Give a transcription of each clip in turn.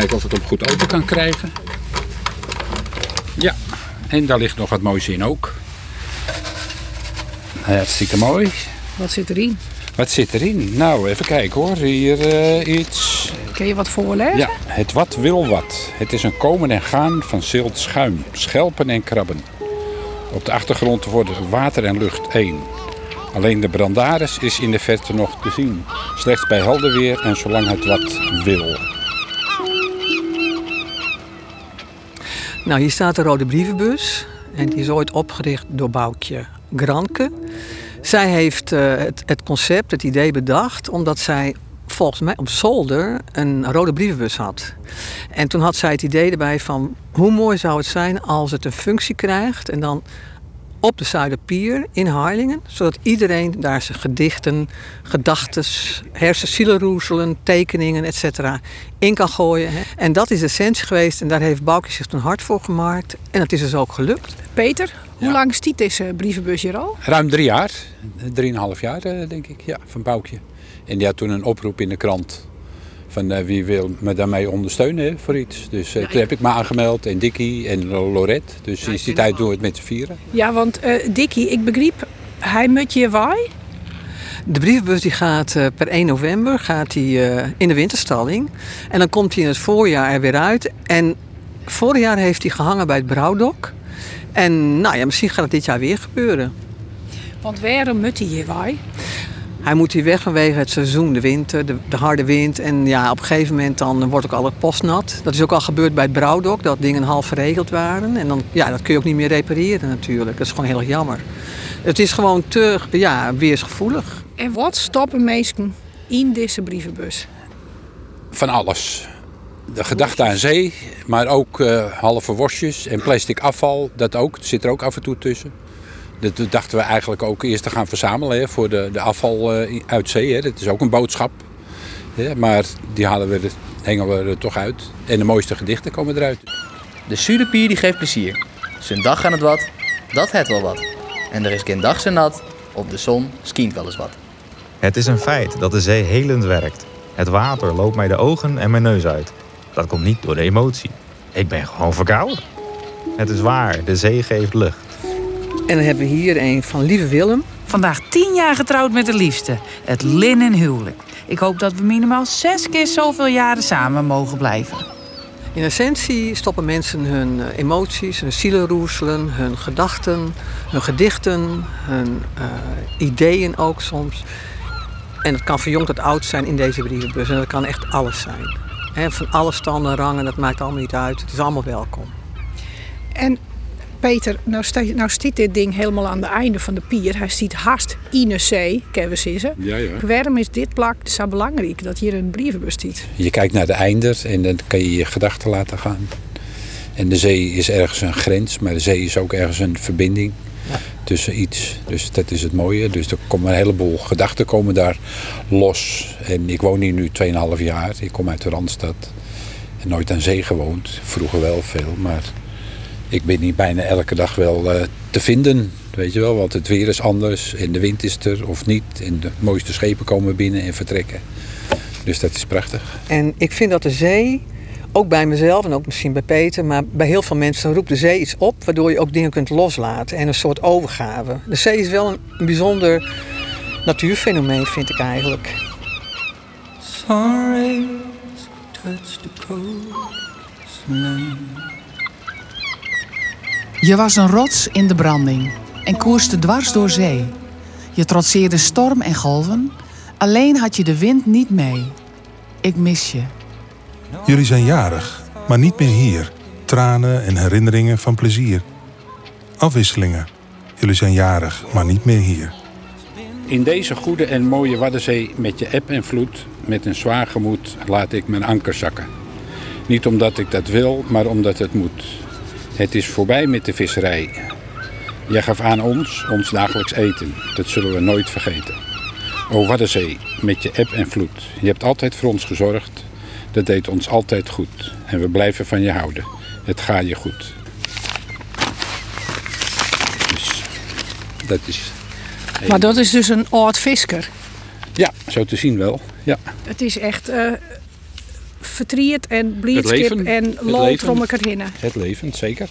Kijken of ik hem goed open kan krijgen. Ja, en daar ligt nog wat moois in ook. Hartstikke mooi. Wat zit erin? Wat zit erin? Nou, even kijken hoor. Hier eh, iets. Kun je wat voorlezen? Ja, het wat wil wat. Het is een komen en gaan van zilt schuim, schelpen en krabben. Op de achtergrond worden water en lucht één. Alleen de brandaris is in de verte nog te zien. Slechts bij helder weer en zolang het wat wil. Nou, hier staat de rode brievenbus. En die is ooit opgericht door Boukje Granke. Zij heeft eh, het, het concept, het idee bedacht, omdat zij volgens mij op zolder een rode brievenbus had. En toen had zij het idee erbij van hoe mooi zou het zijn als het een functie krijgt en dan op de Zuiderpier in Harlingen, zodat iedereen daar zijn gedichten, gedachten, hersenzielenroezelen, tekeningen, etc. in kan gooien. hè. En dat is de essentie geweest en daar heeft Boukje zich toen hard voor gemaakt. En dat is dus ook gelukt. Peter, hoe Ja. lang stiet deze brievenbus hier al? Ruim drie jaar, drieënhalf jaar eh, denk ik, ja, van Boukje. En die had toen een oproep in de krant van eh, wie wil me daarmee ondersteunen hè, voor iets. Dus eh, toen heb ik me aangemeld en Dickie en Lorette. Dus is die tijd doen we het met z'n vieren. Ja, want eh Dikkie, ik begreep, hij moet je waai. De brievenbus die gaat per 1 november gaat die, eh, in de winterstalling. En dan komt hij in het voorjaar er weer uit. En vorig jaar heeft hij gehangen bij het Brouwdok. En nou ja, misschien gaat het dit jaar weer gebeuren. Want waarom moet hij je waai? Hij moet hier weg vanwege het seizoen, de winter, de, de harde wind. En ja, op een gegeven moment dan wordt ook al het post nat. Dat is ook al gebeurd bij het Brouwdok, dat dingen half verregeld waren. En dan, ja, dat kun je ook niet meer repareren natuurlijk. Dat is gewoon heel erg jammer. Het is gewoon te ja, weersgevoelig. En wat stoppen mensen in deze brievenbus? Van alles. De gedachte aan zee, maar ook eh, halve worstjes en plastic afval. Dat ook, dat zit er ook af en toe tussen. Dat dachten we eigenlijk ook eerst te gaan verzamelen hè, voor de, de afval eh, uit zee. Hè. Dat is ook een boodschap. Hè, maar die halen we er, hengen we er toch uit. En de mooiste gedichten komen eruit. De Zuiderpier die geeft plezier. Zijn dag aan het wat, dat het wel wat. En er is geen dag zo nat, op de zon skient wel eens wat. Het is een feit dat de zee helend werkt. Het water loopt mij de ogen en mijn neus uit. Dat komt niet door de emotie. Ik ben gewoon verkouden. Het is waar, de zee geeft lucht. En dan hebben we hier een van Lieve Willem. Vandaag tien jaar getrouwd met de liefste. Het linnen huwelijk. Ik hoop dat we minimaal zes keer zoveel jaren samen mogen blijven. In essentie stoppen mensen hun eh, emoties, hun zielenroezelen, hun gedachten, hun gedichten, hun eh, ideeën ook soms. En dat kan van jong tot oud zijn in deze brievenbus. En dat kan echt alles zijn. Van alle standen, rangen, dat maakt allemaal niet uit. Het is allemaal welkom. En Peter, nou, sta, nou stiet dit ding helemaal aan het einde van de pier. Hij stiet haast in de zee, kennen we zeggen. Ja, ja. Waarom is dit plak zo belangrijk dat hier een brievenbus stiet? Je kijkt naar de einder en dan kan je je gedachten laten gaan. En de zee is ergens een grens, maar de zee is ook ergens een verbinding tussen iets. Dus dat is het mooie. Dus er komen een heleboel gedachten komen daar los. En ik woon hier nu 2,5 jaar. Ik kom uit de Randstad. En nooit aan zee gewoond. Vroeger wel veel, maar ik ben hier bijna elke dag wel eh, te vinden. Weet je wel, want het weer is anders en de wind is er of niet. En de mooiste schepen komen binnen en vertrekken. Dus dat is prachtig. En ik vind dat de zee, ook bij mezelf en ook misschien bij Peter, maar bij heel veel mensen roept de zee iets op waardoor je ook dingen kunt loslaten en een soort overgave. De zee is wel een, bijzonder natuurfenomeen, vind ik eigenlijk. Rays touch the coastline. Je was een rots in de branding en koerste dwars door zee. Je trotseerde storm en golven, alleen had je de wind niet mee. Ik mis je. Jullie zijn jarig, maar niet meer hier. Tranen en herinneringen van plezier. Afwisselingen. Jullie zijn jarig, maar niet meer hier. In deze goede en mooie Waddenzee met je eb en vloed, met een zwaar gemoed, laat ik mijn anker zakken. Niet omdat ik dat wil, maar omdat het moet. Het is voorbij met de visserij. Jij gaf aan ons ons dagelijks eten. Dat zullen we nooit vergeten. O Waddenzee, met je eb en vloed. Je hebt altijd voor ons gezorgd. Dat deed ons altijd goed. En we blijven van je houden. Het gaat je goed. Dus dat is Maar dat is dus een oud visker. ja, zo te zien wel. Ja. Het is echt eh, vertriet en leven. en leven. om elkaar heen. Het leven, zeker.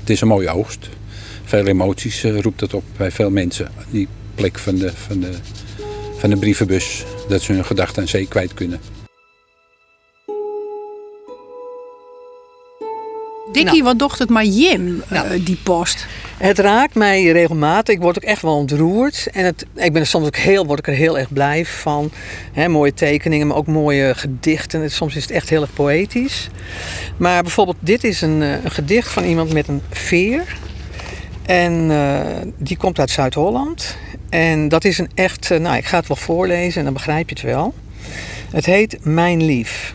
Het is een mooie oogst. Veel emoties eh, roept het op bij veel mensen. Die plek van de, van de, van de brievenbus. Dat ze hun gedachten aan zee kwijt kunnen. Dikkie, wat docht het maar Jim, eh, die post? Het raakt mij regelmatig. Ik word ook echt wel ontroerd. En het, ik ben er soms ook heel, word ik er heel erg blij van. Mooie tekeningen, maar ook mooie gedichten. Soms is het echt heel erg poëtisch. Maar bijvoorbeeld dit is een, eh, een gedicht van iemand met een veer. En eh, die komt uit Zuid-Holland. En dat is een echt... nou, ik ga het wel voorlezen en dan begrijp je het wel. Het heet Mijn Lief.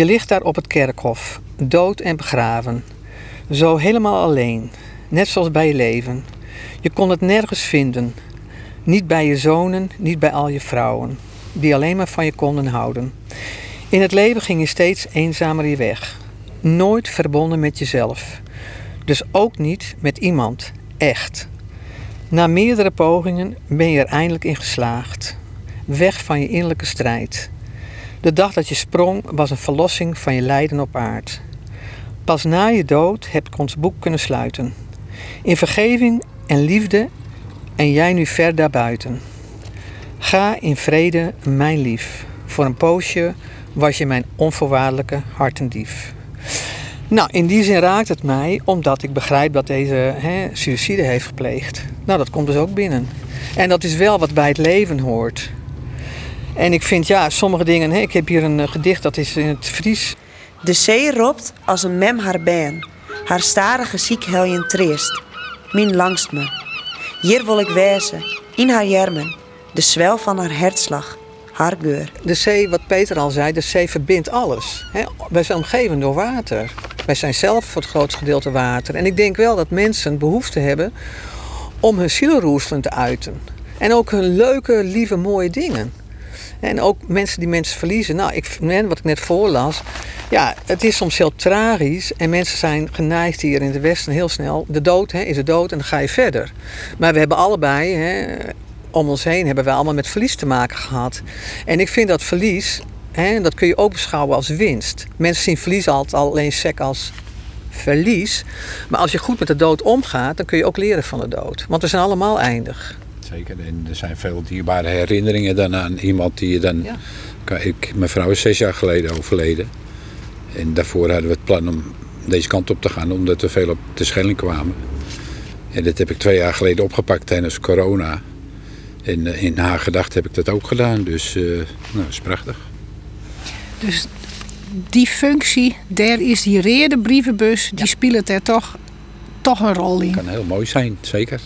Je ligt daar op het kerkhof, dood en begraven. Zo helemaal alleen, net zoals bij je leven. Je kon het nergens vinden. Niet bij je zonen, niet bij al je vrouwen, die alleen maar van je konden houden. In het leven ging je steeds eenzamer je weg. Nooit verbonden met jezelf. Dus ook niet met iemand, echt. Na meerdere pogingen ben je er eindelijk in geslaagd. Weg van je innerlijke strijd. De dag dat je sprong was een verlossing van je lijden op aard. Pas na je dood heb ik ons boek kunnen sluiten. In vergeving en liefde en jij nu ver daarbuiten. Ga in vrede, mijn lief. Voor een poosje was je mijn onvoorwaardelijke hartendief. Nou, in die zin raakt het mij omdat ik begrijp dat deze hè, suïcide heeft gepleegd. Nou, dat komt dus ook binnen. En dat is wel wat bij het leven hoort. En ik vind, ja, sommige dingen... Hè, ik heb hier een eh, gedicht, dat is in het Fries. De zee ropt als een mem haar been. Haar starige ziek heljen treest. Min langst me. Hier wil ik wezen, in haar jermen. De zwel van haar hertslag, haar geur. De zee, wat Peter al zei, de zee verbindt alles. Hè. Wij zijn omgeven door water. Wij zijn zelf voor het grootste gedeelte water. En ik denk wel dat mensen behoefte hebben om hun zielenroerselen te uiten. En ook hun leuke, lieve, mooie dingen. En ook mensen die mensen verliezen. Nou, ik, wat ik net voorlas. Ja, het is soms heel tragisch. En mensen zijn geneigd hier in het Westen heel snel. De dood hè, is de dood en dan ga je verder. Maar we hebben allebei, hè, om ons heen, hebben we allemaal met verlies te maken gehad. En ik vind dat verlies, hè, dat kun je ook beschouwen als winst. Mensen zien verlies altijd alleen sec als verlies. Maar als je goed met de dood omgaat, dan kun je ook leren van de dood. Want we zijn allemaal eindig. Zeker. En er zijn veel dierbare herinneringen dan aan iemand die je dan... Ja. Ik, mijn vrouw is zes jaar geleden overleden. En daarvoor hadden we het plan om deze kant op te gaan, omdat we veel op de Schelling kwamen. En dat heb ik twee jaar geleden opgepakt tijdens corona. En eh, in haar gedacht heb ik dat ook gedaan. Dus eh, nou, dat is prachtig. Dus die functie, daar is die reerde brievenbus, die speelt er toch, toch een rol in. kan heel mooi zijn, zeker.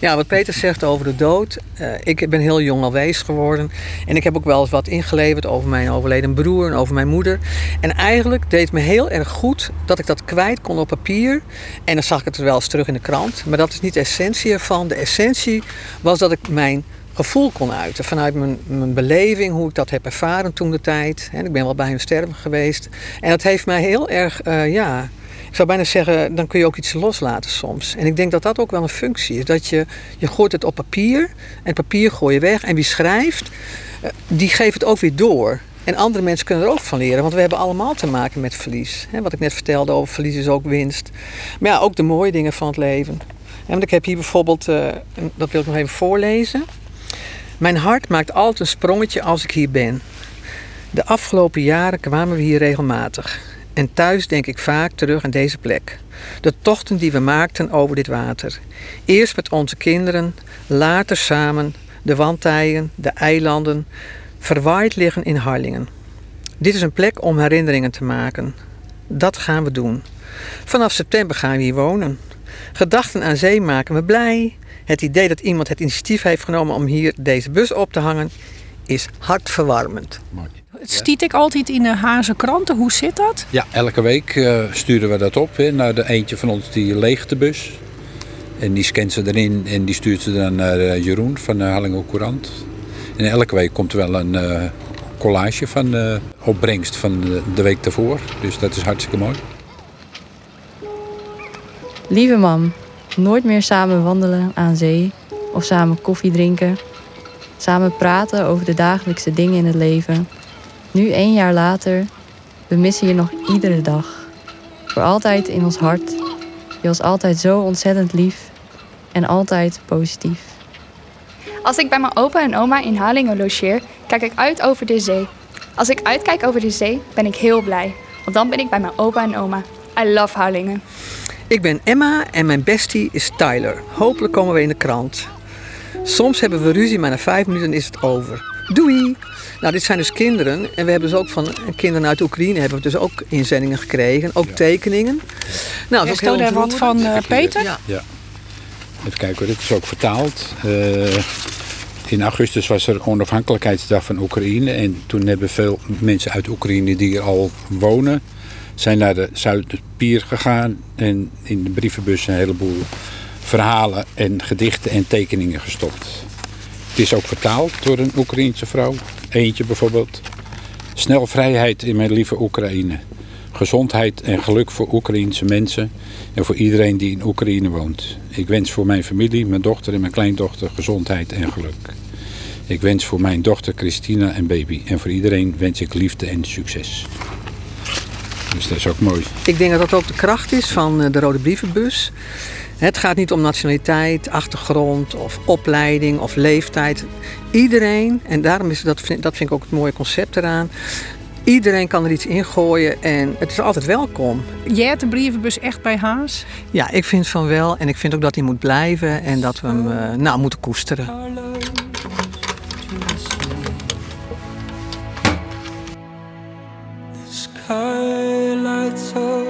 Ja, wat Peter zegt over de dood. eh, ik ben heel jong alwees geworden. En ik heb ook wel eens wat ingeleverd over mijn overleden broer en over mijn moeder. En eigenlijk deed het me heel erg goed dat ik dat kwijt kon op papier. En dan zag ik het wel eens terug in de krant. Maar dat is niet de essentie ervan. De essentie was dat ik mijn gevoel kon uiten. Vanuit mijn, mijn beleving, hoe ik dat heb ervaren toen de tijd. En ik ben wel bij hun sterven geweest. En dat heeft mij heel erg, eh, ja, zou bijna zeggen, dan kun je ook iets loslaten soms. En ik denk dat dat ook wel een functie is. Dat je, je gooit het op papier en papier gooi je weg. En wie schrijft, eh, die geeft het ook weer door. En andere mensen kunnen er ook van leren, want we hebben allemaal te maken met verlies. Wat ik net vertelde over verlies is ook winst. Maar ja, ook de mooie dingen van het leven. En want ik heb hier bijvoorbeeld, eh, dat wil ik nog even voorlezen. Mijn hart maakt altijd een sprongetje als ik hier ben. De afgelopen jaren kwamen we hier regelmatig. En thuis denk ik vaak terug aan deze plek. De tochten die we maakten over dit water. Eerst met onze kinderen, later samen, de wandtijen, de eilanden, verwaaid liggen in Harlingen. Dit is een plek om herinneringen te maken. Dat gaan we doen. Vanaf september gaan we hier wonen. Gedachten aan zee maken me blij. Het idee dat iemand het initiatief heeft genomen om hier deze bus op te hangen, is hartverwarmend. Stiet ik altijd in de Haanse kranten. Hoe zit dat? Ja, elke week eh, sturen we dat op hè, naar de eentje van ons die leegt de bus. En die scant ze erin en die stuurt ze dan naar eh, Jeroen van de Hallingen Courant. En elke week komt er wel een eh, collage van de opbrengst van de, de week daarvoor. Dus dat is hartstikke mooi. Lieve mam, nooit meer samen wandelen aan zee of samen koffie drinken. Samen praten over de dagelijkse dingen in het leven. Nu één jaar later We missen je nog iedere dag. Voor altijd in ons hart. Je was altijd zo ontzettend lief en altijd positief. Als ik bij mijn opa en oma in Halingen logeer, kijk ik uit over de zee. Als ik uitkijk over de zee, ben ik heel blij. Want dan ben ik bij mijn opa en oma. I love Halingen. Ik ben Emma en mijn bestie is Tyler. Hopelijk komen we in de krant. Soms hebben we ruzie, maar na vijf minuten is het over. Doei! Nou, dit zijn dus kinderen. En we hebben dus ook van kinderen uit Oekraïne hebben we dus ook inzendingen gekregen. Ook tekeningen. Nou, dat is ook heel daar wat van, eh, Peter? Ja. Ja. Even kijken hoor, dit is ook vertaald. Eh, in augustus was er onafhankelijkheidsdag van Oekraïne. En toen hebben veel mensen uit Oekraïne die er al wonen, zijn naar de Zuidpier gegaan. En in de brievenbus een heleboel verhalen en gedichten en tekeningen gestopt. Het is ook vertaald door een Oekraïense vrouw. Eentje bijvoorbeeld. Snel vrijheid in mijn lieve Oekraïne. Gezondheid en geluk voor Oekraïense mensen en voor iedereen die in Oekraïne woont. Ik wens voor mijn familie, mijn dochter en mijn kleindochter gezondheid en geluk. Ik wens voor mijn dochter Christina en baby. En voor iedereen wens ik liefde en succes. Dus dat is ook mooi. Ik denk dat dat ook de kracht is van eh, de Rode Brievenbus. Het gaat niet om nationaliteit, achtergrond of opleiding of leeftijd. Iedereen, en daarom is dat, vind- dat vind ik ook het mooie concept eraan. Iedereen kan er iets in gooien en het is altijd welkom. Jij hebt de brievenbus echt bij Haas? Ja, ik vind van wel en ik vind ook dat hij moet blijven en dat we hem eh, nou, moeten koesteren. Sky lights up.